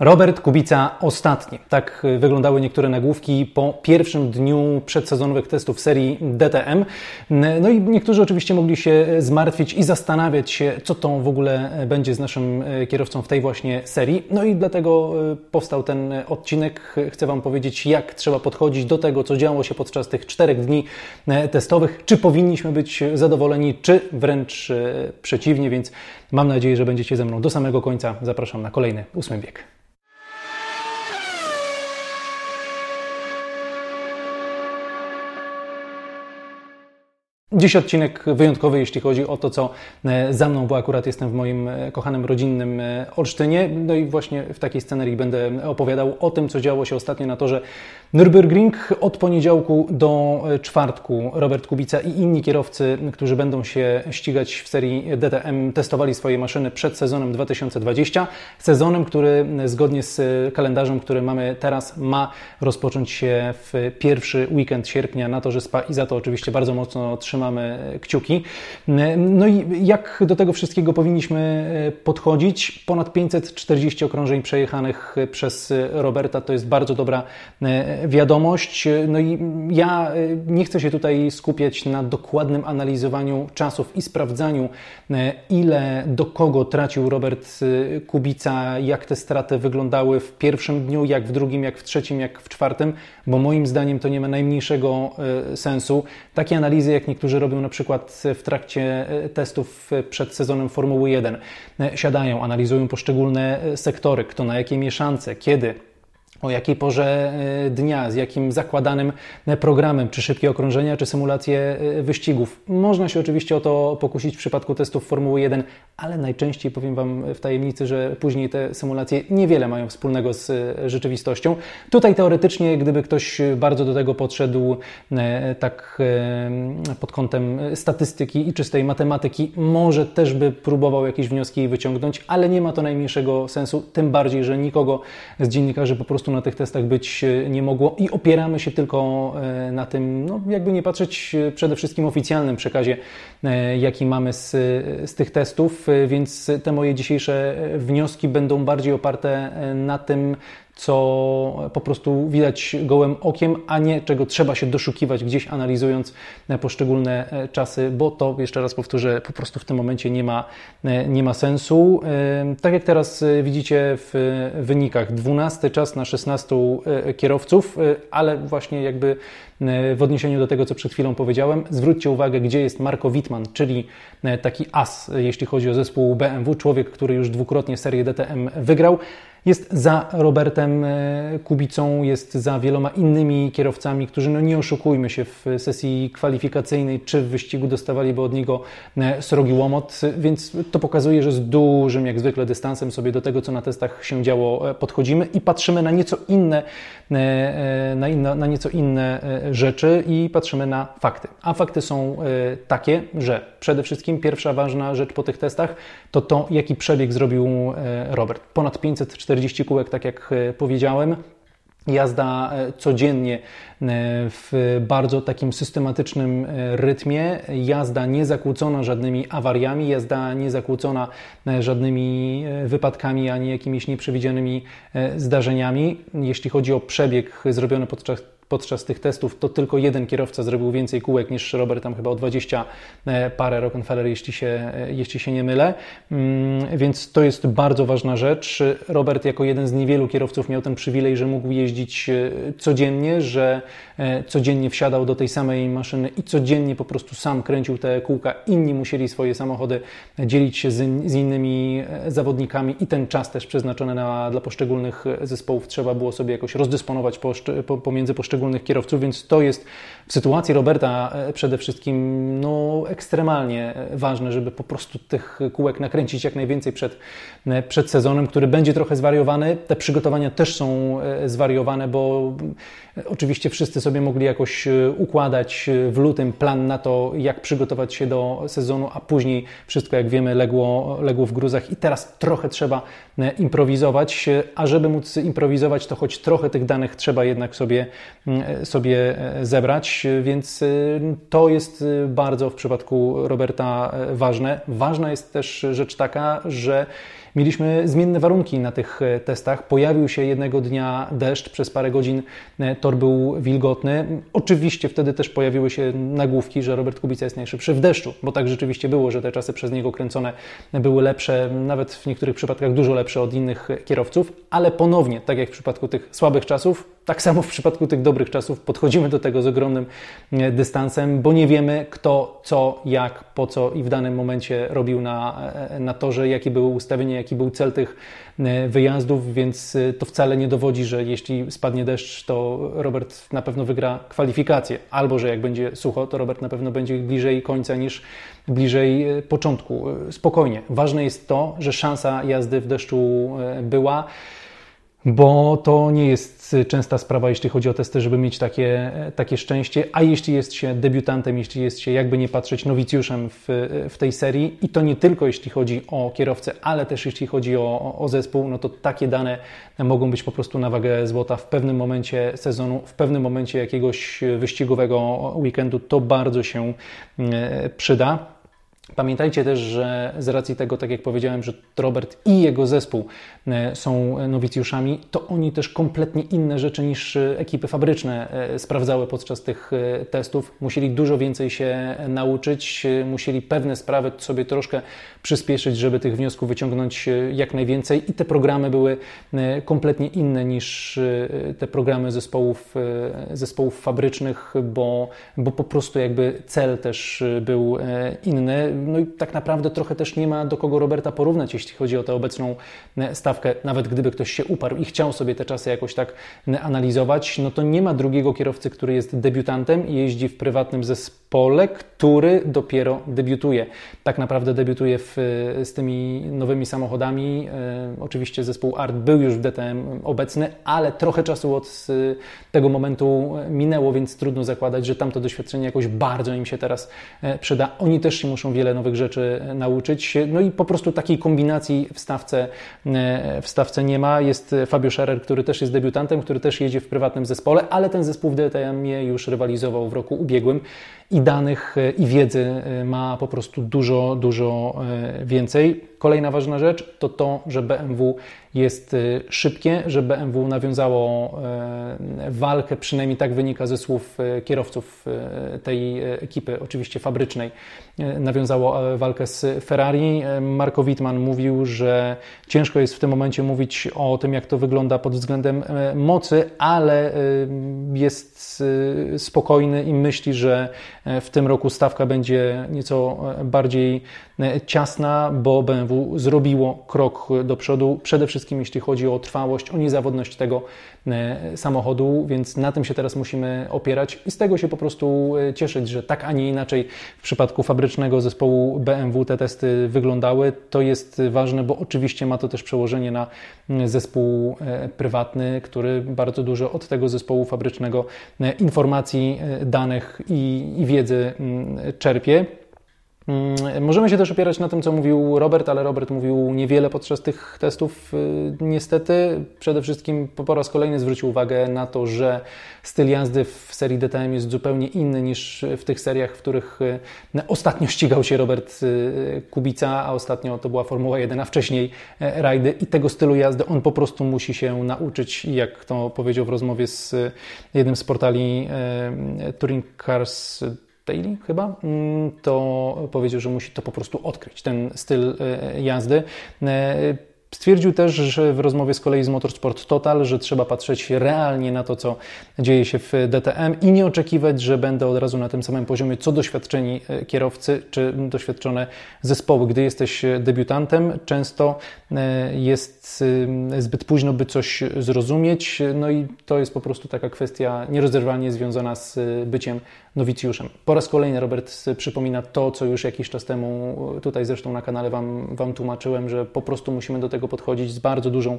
Robert Kubica ostatni. Tak wyglądały niektóre nagłówki po pierwszym dniu przedsezonowych testów serii DTM. No i niektórzy oczywiście mogli się zmartwić i zastanawiać się, co to w ogóle będzie z naszym kierowcą w tej właśnie serii. No i dlatego powstał ten odcinek. Chcę Wam powiedzieć, jak trzeba podchodzić do tego, co działo się podczas tych czterech dni testowych. Czy powinniśmy być zadowoleni, czy wręcz przeciwnie, więc mam nadzieję, że będziecie ze mną do samego końca. Zapraszam na kolejny ósmy bieg. Dziś odcinek wyjątkowy, jeśli chodzi o to, co e, za mną, bo akurat jestem w moim e, kochanym rodzinnym e, Olsztynie. No i właśnie w takiej scenerii będę opowiadał o tym, co działo się ostatnio na torze Nürburgring. Od poniedziałku do czwartku Robert Kubica i inni kierowcy, którzy będą się ścigać w serii DTM, testowali swoje maszyny przed sezonem 2020. Sezonem, który zgodnie z kalendarzem, który mamy teraz, ma rozpocząć się w pierwszy weekend sierpnia na torze Spa i za to oczywiście bardzo mocno trzymam trzymamy kciuki. No i jak do tego wszystkiego powinniśmy podchodzić? Ponad 540 okrążeń przejechanych przez Roberta to jest bardzo dobra wiadomość. No i ja nie chcę się tutaj skupiać na dokładnym analizowaniu czasów i sprawdzaniu, ile do kogo tracił Robert Kubica, jak te straty wyglądały w pierwszym dniu, jak w drugim, jak w trzecim, jak w czwartym, bo moim zdaniem to nie ma najmniejszego sensu. Takie analizy, jak niektórzy którzy robią na przykład w trakcie e, testów przed sezonem Formuły 1. E, siadają, analizują poszczególne e, sektory, kto na jakiej mieszance, kiedy o jakiej porze e, dnia, z jakim zakładanym e, programem, czy szybkie okrążenia, czy symulacje e, wyścigów. Można się oczywiście o to pokusić w przypadku testów Formuły 1, ale najczęściej powiem Wam w tajemnicy, że później te symulacje niewiele mają wspólnego z rzeczywistością. Tutaj teoretycznie, gdyby ktoś bardzo do tego podszedł tak pod kątem statystyki i czystej matematyki, może też by próbował jakieś wnioski wyciągnąć, ale nie ma to najmniejszego sensu, tym bardziej, że nikogo z dziennikarzy po prostu na tych testach być e, nie mogło i opieramy się tylko e, na tym, no jakby nie patrzeć e, przede wszystkim oficjalnym przekazie, jaki mamy z, z tych testów, więc te moje dzisiejsze wnioski będą bardziej oparte na tym, co po prostu widać gołym okiem, a nie czego trzeba się doszukiwać gdzieś analizując poszczególne e, czasy, bo to, jeszcze raz powtórzę, po prostu w tym momencie nie ma, e, nie ma sensu. E, tak jak teraz widzicie w wynikach, 12 czas na 16 kierowców, ale właśnie jakby w odniesieniu do tego, co przed chwilą powiedziałem, zwróćcie uwagę, gdzie jest Marco Wittmann, czyli taki as, jeśli chodzi o zespół BMW, człowiek, który już dwukrotnie serię DTM wygrał. Jest za Robertem e, Kubicą, jest za wieloma innymi kierowcami, którzy, no nie oszukujmy się, w sesji kwalifikacyjnej czy w wyścigu dostawaliby od niego e, srogi łomot, więc to pokazuje, że z dużym, jak zwykle, dystansem sobie do tego, co na testach się działo, e, podchodzimy i patrzymy na nieco inne, na, inna, na nieco inne rzeczy i patrzymy na fakty. A fakty są takie, że przede wszystkim pierwsza ważna rzecz po tych testach to to, jaki przebieg zrobił Robert. Ponad 540 40 kółek, tak jak e, powiedziałem. Jazda e, codziennie e, w bardzo takim systematycznym rytmie, jazda niezakłócona żadnymi awariami, jazda niezakłócona żadnymi wypadkami ani jakimiś nieprzewidzianymi zdarzeniami. Jeśli chodzi o przebieg zrobiony podczas podczas tych testów to tylko jeden kierowca zrobił więcej kółek niż Robert, tam chyba o 20 e, parę Rockefeller, jeśli się, e, jeśli się nie mylę. Mm, więc to jest bardzo ważna rzecz. Robert jako jeden z niewielu kierowców miał ten przywilej, że mógł jeździć e, codziennie, że codziennie wsiadał do tej samej maszyny i codziennie po prostu sam kręcił te kółka. Inni musieli swoje samochody dzielić się z, innymi zawodnikami i ten czas też przeznaczony na, dla poszczególnych zespołów trzeba było sobie jakoś rozdysponować pomiędzy poszczególnymi poszczególnych kierowców, więc to jest w sytuacji Roberta e, przede wszystkim no, ekstremalnie ważne, żeby po prostu tych kółek nakręcić jak najwięcej przed, e, przed sezonem, który będzie trochę zwariowany. Te przygotowania też są e, zwariowane, bo oczywiście wszyscy sobie mogli jakoś układać w lutym plan na to, jak przygotować się do sezonu, a później wszystko, jak wiemy, legło, legło w gruzach i teraz trochę trzeba improwizować, a żeby móc improwizować, to choć trochę tych danych trzeba jednak sobie E, sobie e, zebrać, więc e, to jest bardzo w przypadku Roberta ważne. Ważna jest też rzecz taka, że Mieliśmy zmienne warunki na tych testach. Pojawił się jednego dnia deszcz, przez parę godzin tor był wilgotny. Oczywiście wtedy też pojawiły się nagłówki, że Robert Kubica jest najszybszy w deszczu, bo tak rzeczywiście było, że te czasy przez niego kręcone były lepsze, nawet w niektórych przypadkach dużo lepsze od innych kierowców, ale ponownie, tak jak w przypadku tych słabych czasów, tak samo w przypadku tych dobrych czasów podchodzimy do tego z ogromnym e, dystansem, bo nie wiemy kto, co, jak, po co i w danym momencie robił na, e, na torze, jakie były ustawienia, jaki był cel tych e, wyjazdów, więc to wcale nie dowodzi, że jeśli spadnie deszcz, to Robert na pewno wygra kwalifikacje, albo że jak będzie sucho, to Robert na pewno będzie bliżej końca niż bliżej początku. Spokojnie. Ważne jest to, że szansa jazdy w deszczu była bo to nie jest częsta sprawa, jeśli chodzi o testy, żeby mieć takie, takie szczęście, a jeśli jest się debiutantem, jeśli jest się, jakby nie patrzeć, nowicjuszem w, w tej serii i to nie tylko jeśli chodzi o kierowcę, ale też jeśli chodzi o, o zespół, no to takie dane mogą być po prostu na wagę złota w pewnym momencie sezonu, w pewnym momencie jakiegoś wyścigowego weekendu, to bardzo się e, przyda. Pamiętajcie też, że z racji tego, tak jak powiedziałem, że Robert i jego zespół e, są nowicjuszami, to oni też kompletnie inne rzeczy niż e, ekipy fabryczne e, sprawdzały podczas tych testów. Musieli dużo więcej się nauczyć, musieli pewne sprawy sobie troszkę przyspieszyć, żeby tych wniosków wyciągnąć jak najwięcej i te programy były kompletnie inne niż te programy zespołów, zespołów fabrycznych, bo, bo po prostu jakby cel też był inny. No i tak naprawdę trochę też nie ma do kogo Roberta porównać, jeśli chodzi o tę obecną e, stawkę. Nawet gdyby ktoś się uparł i chciał sobie te czasy jakoś tak e, analizować, no to nie ma drugiego kierowcy, który jest debiutantem i jeździ w prywatnym zespole, który dopiero debiutuje. Tak naprawdę debiutuje w, e, z tymi nowymi samochodami. Oczywiście zespół ART był już w DTM obecny, ale trochę czasu od tego momentu minęło, więc trudno zakładać, że tamto doświadczenie jakoś bardzo im się teraz przyda. Oni też się muszą wiele nowych rzeczy nauczyć. No i po prostu takiej kombinacji w stawce, w stawce nie ma. Jest Fabio Scherer, który też jest debiutantem, który też jedzie w prywatnym zespole, ale ten zespół w DTM już rywalizował w roku ubiegłym i danych i wiedzy ma po prostu dużo, dużo e, więcej. Kolejna ważna rzecz to to, że BMW jest szybkie, że BMW nawiązało walkę, przynajmniej tak wynika ze słów kierowców tej ekipy, oczywiście fabrycznej, nawiązało walkę z Ferrari. Marko Wittmann mówił, że ciężko jest w tym momencie mówić o tym, jak to wygląda pod względem mocy, ale jest spokojny i myśli, że w tym roku stawka będzie nieco bardziej ciasna, bo BMW zrobiło krok do przodu, przede wszystkim jeśli chodzi o trwałość, o niezawodność tego e, samochodu, więc na tym się teraz musimy opierać i z tego się po prostu e, cieszyć, że tak, a nie inaczej w przypadku fabrycznego zespołu BMW te testy wyglądały. To jest ważne, bo oczywiście ma to też przełożenie na zespół e, prywatny, który bardzo dużo od tego zespołu fabrycznego informacji, danych i, i wiedzy czerpie. Mm, możemy się też opierać na tym, co mówił Robert, ale Robert mówił niewiele podczas tych testów. Y, niestety, przede wszystkim po raz kolejny zwrócił uwagę na to, że styl jazdy w serii DTM jest zupełnie inny niż w tych seriach, w których y, ostatnio ścigał się Robert y, Kubica, a ostatnio to była Formuła 1, a wcześniej e, rajdy. I tego stylu jazdy on po prostu musi się nauczyć, jak to powiedział w rozmowie z jednym z portali e, Touring Cars Daily chyba, mm, to powiedział, że musi to po prostu odkryć, ten styl e, jazdy. E, Stwierdził też że w rozmowie z kolei z Motorsport Total, że trzeba patrzeć realnie na to, co dzieje się w DTM i nie oczekiwać, że będę od razu na tym samym poziomie, co doświadczeni e, kierowcy czy doświadczone zespoły. Gdy jesteś debiutantem, często e, jest e, zbyt późno, by coś zrozumieć, no i to jest po prostu taka kwestia nierozerwalnie związana z byciem nowicjuszem. Po raz kolejny Robert przypomina to, co już jakiś czas temu tutaj zresztą na kanale Wam, wam tłumaczyłem, że po prostu musimy do tego tego podchodzić z bardzo dużą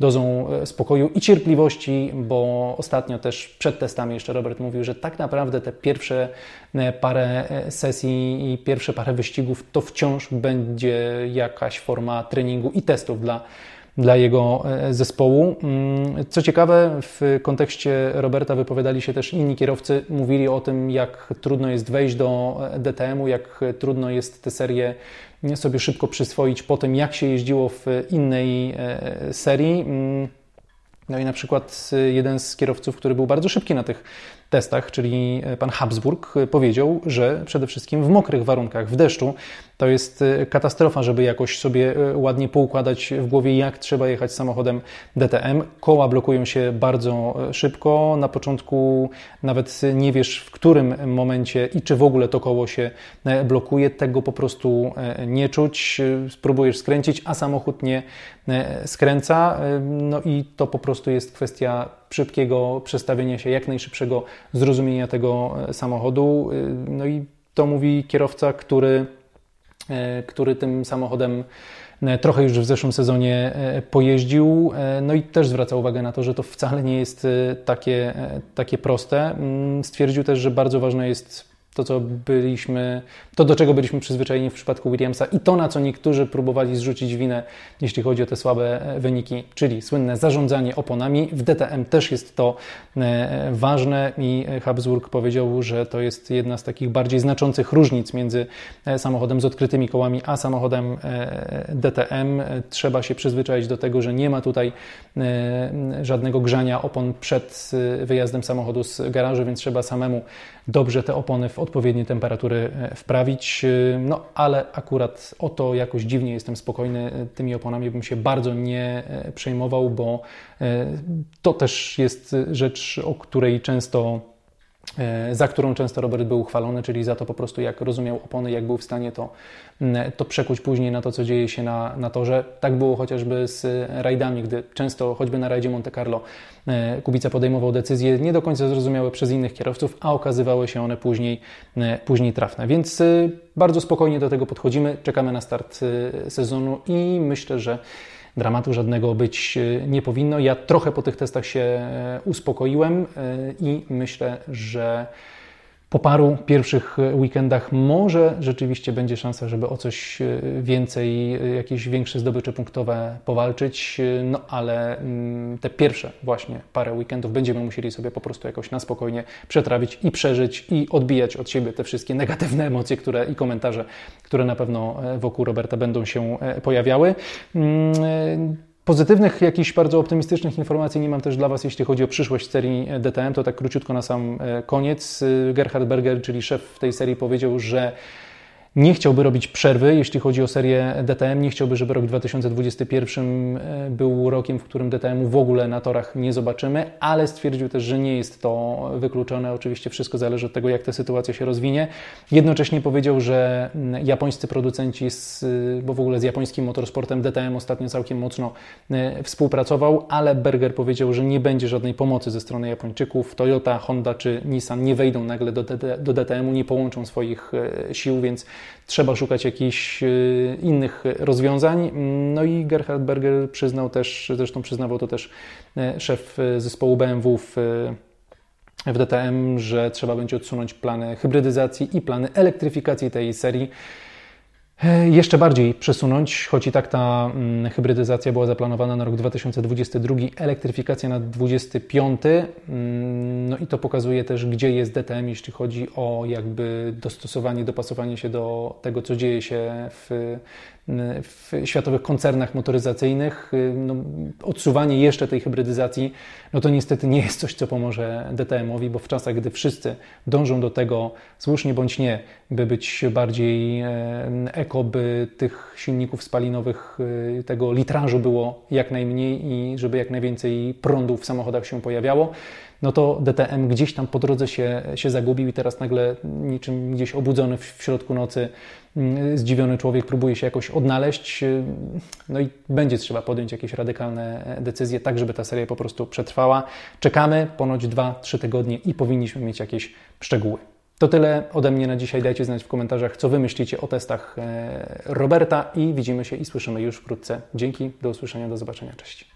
dozą e, spokoju i cierpliwości, bo ostatnio też przed testami jeszcze Robert mówił, że tak naprawdę te pierwsze e, parę e, sesji i pierwsze parę wyścigów to wciąż będzie jakaś forma treningu i testów dla dla jego zespołu. Mm, co ciekawe, w kontekście Roberta wypowiadali się też inni kierowcy, mówili o tym, jak trudno jest wejść do DTM-u, jak trudno jest tę serię sobie szybko przyswoić po tym, jak się jeździło w innej serii. Mm, no i na przykład jeden z kierowców, który był bardzo szybki na tych testach, czyli pan Habsburg, powiedział, że przede wszystkim w mokrych warunkach, w deszczu, to jest y, katastrofa, żeby jakoś sobie y, ładnie poukładać w głowie, jak trzeba jechać samochodem DTM. Koła blokują się bardzo szybko. Na początku nawet nie wiesz, w którym momencie i czy w ogóle to koło się blokuje. Tego po prostu nie czuć. Spróbujesz skręcić, a samochód nie skręca. No i to po prostu jest kwestia szybkiego przestawienia się, jak najszybszego zrozumienia tego samochodu. No i to mówi kierowca, który E, który tym samochodem e, trochę już w zeszłym sezonie e, pojeździł. No i też zwraca uwagę na to, że to wcale nie jest takie, takie proste. Mm, stwierdził też, że bardzo ważne jest to, co byliśmy, to do czego byliśmy przyzwyczajeni w przypadku Williamsa i to, na co niektórzy próbowali zrzucić winę, jeśli chodzi o te słabe e, wyniki, czyli słynne zarządzanie oponami. W DTM też jest to e, ważne i Habsburg powiedział, że to jest jedna z takich bardziej znaczących różnic między e, samochodem z odkrytymi kołami a samochodem DTM. Trzeba się przyzwyczaić do tego, że nie ma tutaj żadnego grzania opon przed wyjazdem samochodu z garażu, więc trzeba samemu dobrze te opony w odpowiednie temperatury e, wprawić. E, no ale akurat o to jakoś dziwnie jestem spokojny. E, tymi oponami bym się bardzo nie przejmował, bo to też jest rzecz, o której często za którą często Robert był uchwalony, czyli za to po prostu jak rozumiał opony, jak był w stanie to, to przekuć później na to, co dzieje się na, na torze. Tak było chociażby z rajdami, gdy często, choćby na rajdzie Monte Carlo, e, Kubica podejmował decyzje nie do końca zrozumiałe przez innych kierowców, a okazywały się one później, e, później trafne. Więc bardzo spokojnie do tego podchodzimy, czekamy na start sezonu i myślę, że dramatu żadnego być e, nie powinno. Ja trochę po tych testach się e, uspokoiłem e, i myślę, że po paru pierwszych weekendach może rzeczywiście będzie szansa, żeby o coś e, więcej, e, jakieś większe zdobycze punktowe powalczyć, no ale mm, te pierwsze właśnie parę weekendów będziemy musieli sobie po prostu jakoś na spokojnie przetrawić i przeżyć i odbijać od siebie te wszystkie negatywne emocje które, i komentarze, które na pewno e, wokół Roberta będą się pojawiały. Pozytywnych, jakichś bardzo optymistycznych informacji nie mam też dla Was, jeśli chodzi o przyszłość serii DTM. To tak króciutko na sam e, koniec. E, Gerhard Berger, czyli szef tej serii, powiedział, że nie chciałby robić przerwy, jeśli chodzi o serię DTM. Nie chciałby, żeby rok 2021 e, był rokiem, w którym DTM w ogóle na torach nie zobaczymy, ale stwierdził też, że nie jest to wykluczone. Oczywiście wszystko zależy od tego, jak ta sytuacja się rozwinie. Jednocześnie powiedział, że japońscy producenci, z, bo w ogóle z japońskim motorsportem DTM ostatnio całkiem mocno e, współpracował, ale Berger powiedział, że nie będzie żadnej pomocy ze strony Japończyków. Toyota, Honda czy Nissan nie wejdą nagle do, do DTM-u, nie połączą swoich e, sił, więc trzeba szukać jakichś y, innych rozwiązań. No i Gerhard Berger przyznał też, zresztą przyznawał to też e, szef e, zespołu BMW w w DTM, że trzeba będzie odsunąć plany hybrydyzacji i plany elektryfikacji tej serii. E, jeszcze bardziej przesunąć, choć i tak ta mm, hybrydyzacja była zaplanowana na rok 2022, elektryfikacja na 2025. Mm, no i to pokazuje też, gdzie jest DTM, jeśli chodzi o jakby dostosowanie, dopasowanie się do tego, co dzieje się w w światowych koncernach motoryzacyjnych. No, odsuwanie jeszcze tej hybrydyzacji, no to niestety nie jest coś, co pomoże DTM-owi, bo w czasach, gdy wszyscy dążą do tego, słusznie bądź nie, by być bardziej e, eko, by tych silników spalinowych, e, tego litrażu było jak najmniej i żeby jak najwięcej prądu w samochodach się pojawiało, no to DTM gdzieś tam po drodze się, się zagubił i teraz nagle niczym gdzieś obudzony w, środku nocy zdziwiony człowiek próbuje się jakoś odnaleźć. No i będzie trzeba podjąć jakieś radykalne decyzje, tak żeby ta seria po prostu przetrwała. Czekamy ponoć 2-3 tygodnie i powinniśmy mieć jakieś szczegóły. To tyle ode mnie na dzisiaj. Dajcie znać w komentarzach, co Wy myślicie o testach e, Roberta i widzimy się i słyszymy już wkrótce. Dzięki, do usłyszenia, do zobaczenia, cześć.